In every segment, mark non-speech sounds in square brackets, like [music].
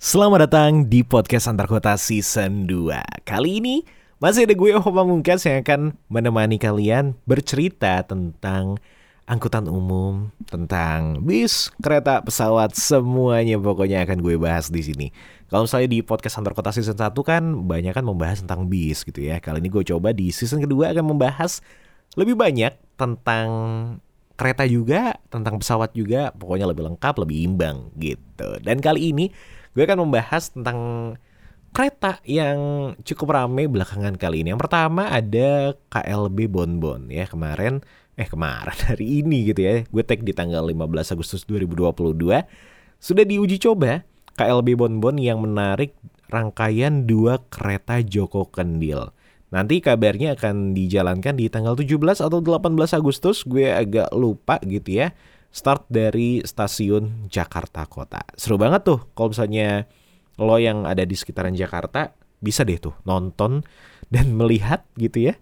Selamat datang di podcast Antar Kota Season 2 Kali ini masih ada gue Opa Mungkas yang akan menemani kalian bercerita tentang angkutan umum, tentang bis, kereta, pesawat, semuanya pokoknya akan gue bahas di sini. Kalau misalnya di podcast Antar Kota Season 1 kan banyak kan membahas tentang bis gitu ya. Kali ini gue coba di season kedua akan membahas lebih banyak tentang kereta juga, tentang pesawat juga, pokoknya lebih lengkap, lebih imbang gitu. Dan kali ini gue akan membahas tentang kereta yang cukup ramai belakangan kali ini. Yang pertama ada KLB Bonbon ya kemarin eh kemarin [laughs] hari ini gitu ya. Gue tag di tanggal 15 Agustus 2022 sudah diuji coba KLB Bonbon yang menarik rangkaian dua kereta Joko Kendil. Nanti kabarnya akan dijalankan di tanggal 17 atau 18 Agustus, gue agak lupa gitu ya start dari stasiun Jakarta Kota. Seru banget tuh kalau misalnya lo yang ada di sekitaran Jakarta bisa deh tuh nonton dan melihat gitu ya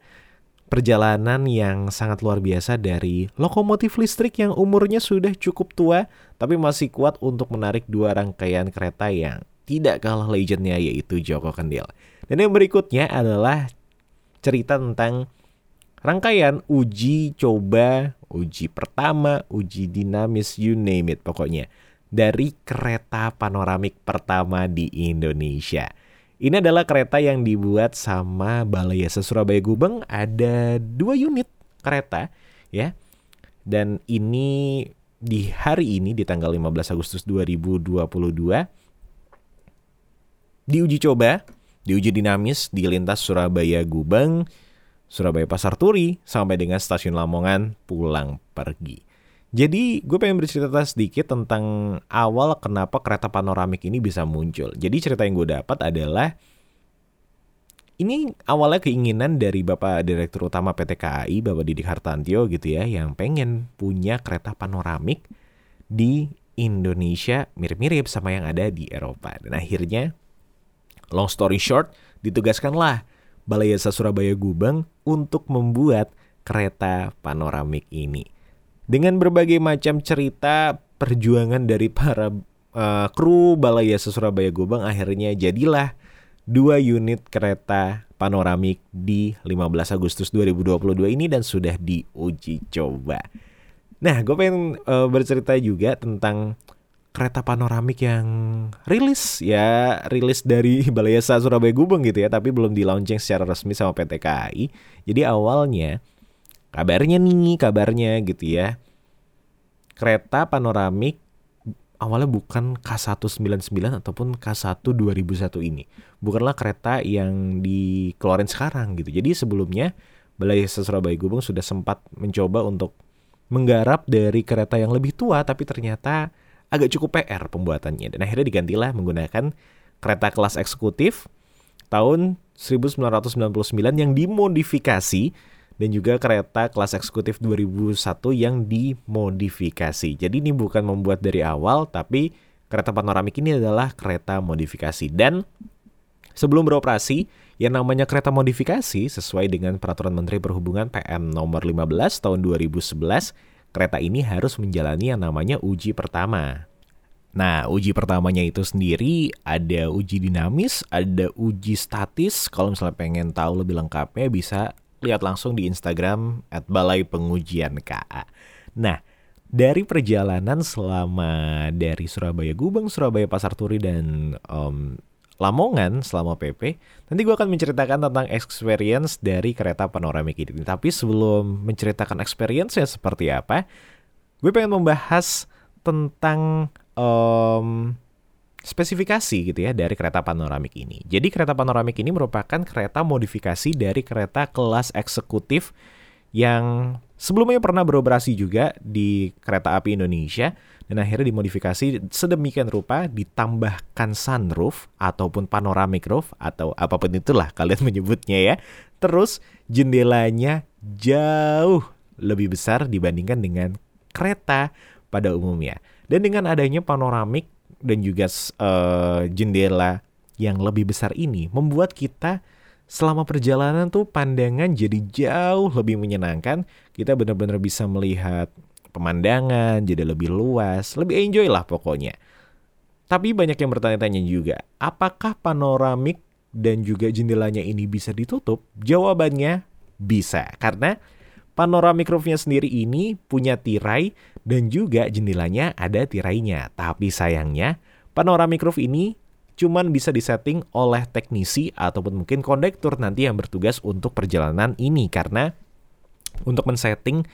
perjalanan yang sangat luar biasa dari lokomotif listrik yang umurnya sudah cukup tua tapi masih kuat untuk menarik dua rangkaian kereta yang tidak kalah legendnya yaitu Joko Kendil. Dan yang berikutnya adalah cerita tentang rangkaian uji coba, uji pertama, uji dinamis, you name it pokoknya. Dari kereta panoramik pertama di Indonesia. Ini adalah kereta yang dibuat sama Balai Yasa Surabaya Gubeng. Ada dua unit kereta ya. Dan ini di hari ini di tanggal 15 Agustus 2022 diuji coba, diuji dinamis di lintas Surabaya Gubeng Surabaya Pasar Turi sampai dengan stasiun Lamongan pulang pergi. Jadi gue pengen bercerita sedikit tentang awal kenapa kereta panoramik ini bisa muncul. Jadi cerita yang gue dapat adalah ini awalnya keinginan dari Bapak Direktur Utama PT KAI, Bapak Didik Hartantio gitu ya, yang pengen punya kereta panoramik di Indonesia mirip-mirip sama yang ada di Eropa. Dan akhirnya, long story short, ditugaskanlah Balai Yasa Surabaya Gubeng untuk membuat kereta panoramik ini. Dengan berbagai macam cerita perjuangan dari para uh, kru Balai Yasa Surabaya Gubeng akhirnya jadilah dua unit kereta panoramik di 15 Agustus 2022 ini dan sudah diuji coba. Nah, gue pengen uh, bercerita juga tentang kereta panoramik yang rilis. Ya rilis dari [laughs] Balai Yasa Surabaya Gubeng gitu ya tapi belum di launching secara resmi sama PT KAI jadi awalnya kabarnya nih kabarnya gitu ya kereta panoramik awalnya bukan K199 ataupun K1 2001 ini. Bukanlah kereta yang dikeluarin sekarang gitu. Jadi sebelumnya Balai Yasa Surabaya Gubeng sudah sempat mencoba untuk menggarap dari kereta yang lebih tua tapi ternyata agak cukup PR pembuatannya dan akhirnya digantilah menggunakan kereta kelas eksekutif tahun 1999 yang dimodifikasi dan juga kereta kelas eksekutif 2001 yang dimodifikasi. Jadi ini bukan membuat dari awal tapi kereta panoramik ini adalah kereta modifikasi dan sebelum beroperasi yang namanya kereta modifikasi sesuai dengan peraturan Menteri Perhubungan PM nomor 15 tahun 2011 kereta ini harus menjalani yang namanya uji pertama. Nah, uji pertamanya itu sendiri ada uji dinamis, ada uji statis. Kalau misalnya pengen tahu lebih lengkapnya bisa lihat langsung di Instagram at Balai Pengujian KA. Nah, dari perjalanan selama dari Surabaya Gubeng, Surabaya Pasar Turi dan um, Lamongan selama PP, nanti gue akan menceritakan tentang experience dari kereta panoramik ini. Tapi sebelum menceritakan experience ya seperti apa, gue pengen membahas tentang um, spesifikasi gitu ya dari kereta panoramik ini. Jadi kereta panoramik ini merupakan kereta modifikasi dari kereta kelas eksekutif yang sebelumnya pernah beroperasi juga di kereta api Indonesia dan akhirnya dimodifikasi sedemikian rupa ditambahkan sunroof ataupun panoramic roof atau apa pun itulah kalian [laughs] menyebutnya ya. Terus jendelanya jauh lebih besar dibandingkan dengan kereta pada umumnya. Dan dengan adanya panoramik dan juga uh, jendela yang lebih besar ini membuat kita selama perjalanan tuh pandangan jadi jauh lebih menyenangkan. Kita benar-benar bisa melihat pemandangan jadi lebih luas, lebih enjoy lah pokoknya. Tapi banyak yang bertanya-tanya juga, apakah panoramik dan juga jendelanya ini bisa ditutup? Jawabannya bisa, karena panoramik roofnya sendiri ini punya tirai dan juga jendelanya ada tirainya. Tapi sayangnya, panoramik roof ini cuman bisa disetting oleh teknisi ataupun mungkin kondektur nanti yang bertugas untuk perjalanan ini karena untuk men-setting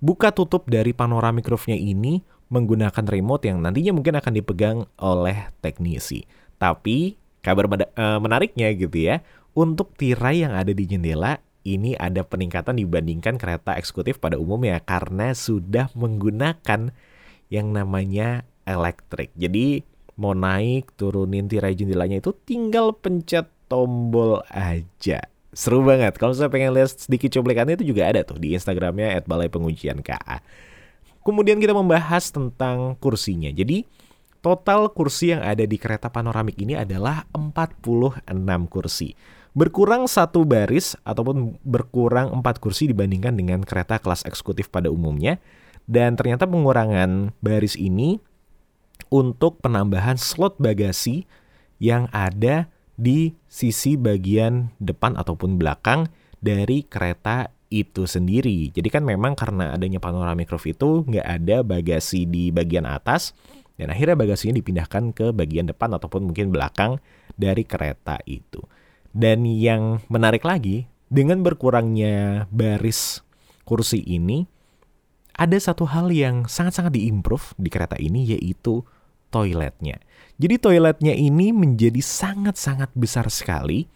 buka tutup dari panoramik roofnya ini menggunakan remote yang nantinya mungkin akan dipegang oleh teknisi. Tapi kabar eh, menariknya gitu ya, untuk tirai yang ada di jendela ini ada peningkatan dibandingkan kereta eksekutif pada umumnya karena sudah menggunakan yang namanya elektrik. Jadi mau naik turunin tirai jendelanya itu tinggal pencet tombol aja. Seru banget. Kalau saya pengen lihat sedikit cuplikannya itu juga ada tuh di Instagramnya @balai_pengujian_ka. Kemudian kita membahas tentang kursinya. Jadi total kursi yang ada di kereta panoramik ini adalah 46 kursi. Berkurang satu baris ataupun berkurang empat kursi dibandingkan dengan kereta kelas eksekutif pada umumnya. Dan ternyata pengurangan baris ini untuk penambahan slot bagasi yang ada di sisi bagian depan ataupun belakang dari kereta itu sendiri. Jadi kan memang karena adanya panoramic roof itu nggak ada bagasi di bagian atas dan akhirnya bagasinya dipindahkan ke bagian depan ataupun mungkin belakang dari kereta itu. Dan yang menarik lagi, dengan berkurangnya baris kursi ini, ada satu hal yang sangat-sangat diimprove di kereta ini yaitu toiletnya. Jadi toiletnya ini menjadi sangat-sangat besar sekali.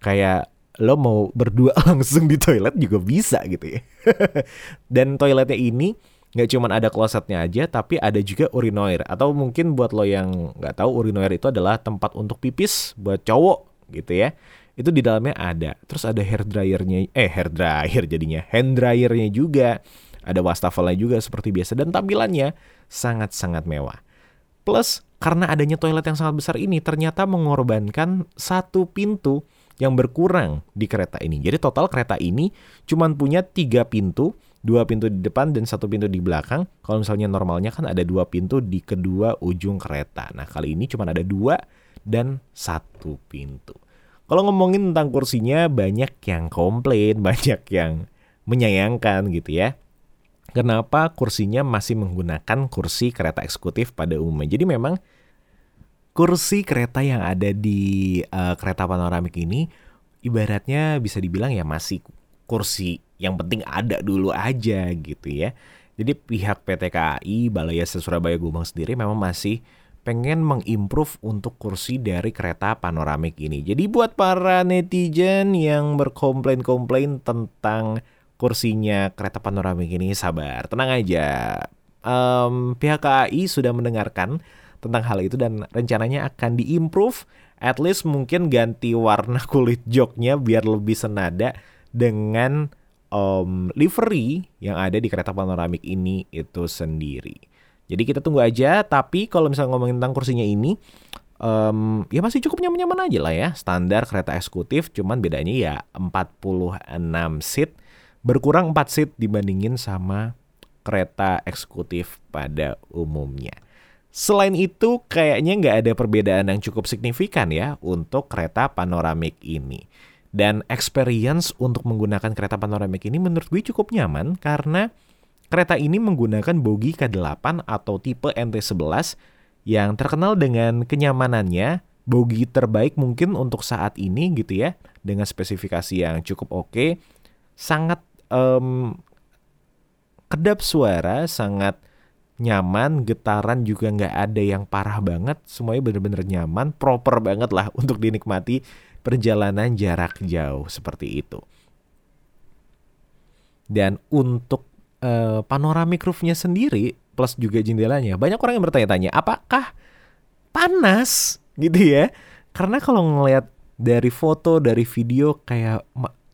Kayak lo mau berdua [laughs] langsung di toilet juga bisa gitu ya. [laughs] Dan toiletnya ini nggak cuma ada klosetnya aja, tapi ada juga urinoir. Atau mungkin buat lo yang nggak tahu urinoir itu adalah tempat untuk pipis buat cowok gitu ya. Itu di dalamnya ada. Terus ada hair dryernya, eh hair dryer jadinya, hand dryernya juga. Ada wastafelnya juga seperti biasa dan tampilannya sangat-sangat mewah. Plus, karena adanya toilet yang sangat besar ini ternyata mengorbankan satu pintu yang berkurang di kereta ini. Jadi total kereta ini cuma punya tiga pintu, dua pintu di depan dan satu pintu di belakang. Kalau misalnya normalnya kan ada dua pintu di kedua ujung kereta. Nah kali ini cuma ada dua dan satu pintu. Kalau ngomongin tentang kursinya banyak yang komplain, [laughs] banyak yang menyayangkan gitu ya kenapa kursinya masih menggunakan kursi kereta eksekutif pada umumnya. Jadi memang kursi kereta yang ada di uh, kereta panoramik ini ibaratnya bisa dibilang ya masih kursi yang penting ada dulu aja gitu ya. Jadi pihak PT KAI Balai Yasa Surabaya Gubeng sendiri memang masih pengen mengimprove untuk kursi dari kereta panoramik ini. Jadi buat para netizen yang berkomplain-komplain tentang kursinya kereta panoramik ini sabar, tenang aja. Um, pihak KAI sudah mendengarkan tentang hal itu dan rencananya akan diimprove at least mungkin ganti warna [laughs] kulit joknya biar lebih senada dengan um, livery yang ada di kereta panoramik ini itu sendiri. Jadi kita tunggu aja, tapi kalau misalnya ngomongin tentang kursinya ini, um, ya masih cukup nyaman-nyaman aja lah ya. Standar kereta eksekutif, cuman bedanya ya 46 seat berkurang 4 seat dibandingin sama kereta eksekutif pada umumnya. Selain itu, kayaknya nggak ada perbedaan yang cukup signifikan ya untuk kereta panoramik ini. Dan experience untuk menggunakan kereta panoramik ini menurut gue cukup nyaman karena kereta ini menggunakan bogi K8 atau tipe NT11 yang terkenal dengan kenyamanannya, bogi terbaik mungkin untuk saat ini gitu ya, dengan spesifikasi yang cukup oke, sangat um, kedap suara sangat nyaman, getaran juga nggak ada yang parah banget, semuanya bener-bener nyaman, proper banget lah [laughs] untuk dinikmati perjalanan jarak jauh seperti itu. Dan untuk uh, panoramic roofnya sendiri plus juga jendelanya, banyak orang yang bertanya-tanya, apakah panas [laughs] gitu ya? Karena kalau ngelihat dari foto, dari video kayak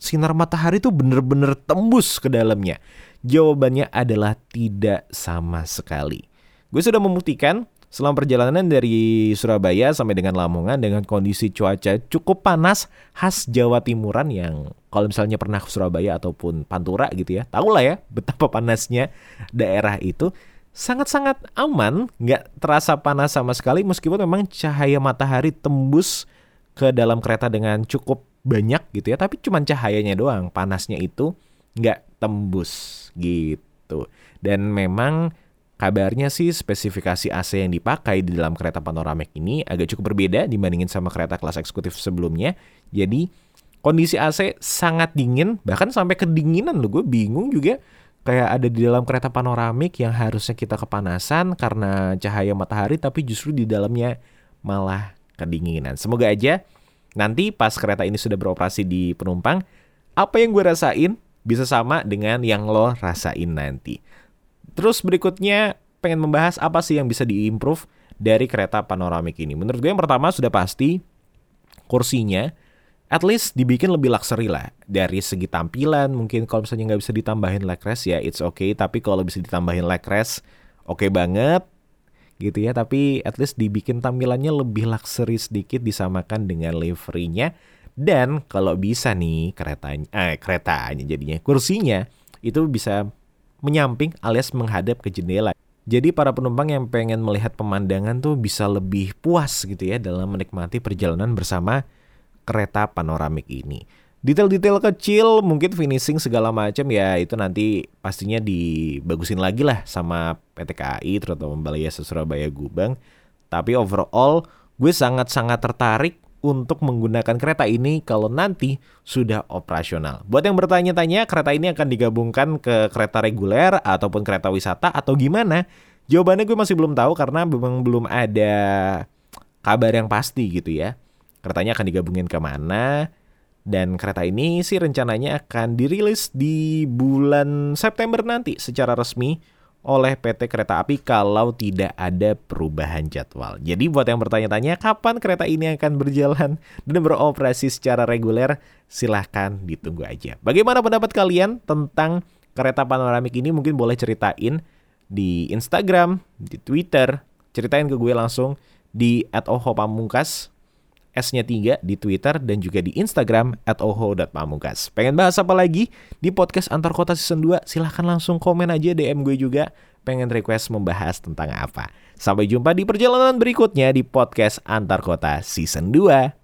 sinar matahari itu bener-bener tembus ke dalamnya? Jawabannya adalah tidak sama sekali. Gue sudah membuktikan selama perjalanan dari Surabaya sampai dengan Lamongan dengan kondisi cuaca cukup panas khas Jawa Timuran yang kalau misalnya pernah ke Surabaya ataupun Pantura gitu ya, tahu lah ya betapa panasnya daerah itu. sangat-sangat aman, nggak terasa panas sama sekali meskipun memang cahaya matahari tembus ke dalam kereta dengan cukup banyak gitu ya, tapi cuma cahayanya doang, panasnya itu nggak tembus gitu. Dan memang kabarnya sih spesifikasi AC yang dipakai di dalam kereta panoramik ini agak cukup berbeda dibandingin sama kereta kelas eksekutif sebelumnya. Jadi kondisi AC sangat dingin, bahkan sampai kedinginan loh, gue bingung juga kayak ada di dalam kereta panoramik yang harusnya kita kepanasan karena cahaya matahari tapi justru di dalamnya malah kedinginan. Semoga aja nanti pas kereta ini sudah beroperasi di penumpang, apa yang gue rasain bisa sama dengan yang lo rasain nanti. Terus berikutnya pengen membahas apa sih yang bisa diimprove dari kereta panoramik ini. Menurut gue yang pertama sudah pasti kursinya at least dibikin lebih luxury lah dari segi tampilan mungkin kalau misalnya nggak bisa ditambahin leg rest ya it's okay tapi kalau bisa ditambahin leg rest oke okay banget gitu ya. Tapi at least dibikin tampilannya lebih luxury sedikit disamakan dengan liverynya. Dan kalau bisa nih keretanya eh keretanya jadinya kursinya itu bisa menyamping alias menghadap ke jendela. Jadi para penumpang yang pengen melihat pemandangan tuh bisa lebih puas gitu ya dalam menikmati perjalanan bersama kereta panoramik ini. Detail-detail kecil, mungkin finishing segala macam ya itu nanti pastinya dibagusin lagi lah sama PT KAI terutama Balai Yasa Surabaya Gubang. Tapi overall gue sangat-sangat tertarik untuk menggunakan kereta ini kalau nanti sudah operasional. Buat yang bertanya-tanya, kereta ini akan digabungkan ke kereta reguler ataupun kereta wisata atau gimana? Jawabannya gue masih belum tahu karena memang belum ada kabar yang pasti gitu ya. Keretanya akan digabungin ke mana? Dan kereta ini sih rencananya akan dirilis di bulan September nanti secara resmi oleh PT Kereta Api kalau tidak ada perubahan jadwal. Jadi buat yang bertanya-tanya kapan kereta ini akan berjalan dan beroperasi secara reguler, silahkan ditunggu aja. Bagaimana pendapat kalian tentang kereta panoramik ini? Mungkin boleh ceritain di Instagram, di Twitter, ceritain ke gue langsung di @ohopamungkas S-nya 3 di Twitter dan juga di Instagram at oho.pamungkas. Pengen bahas apa lagi di podcast Antar Kota Season 2? Silahkan langsung komen aja DM gue juga. Pengen request membahas tentang apa. Sampai jumpa di perjalanan berikutnya di podcast Antar Kota Season 2.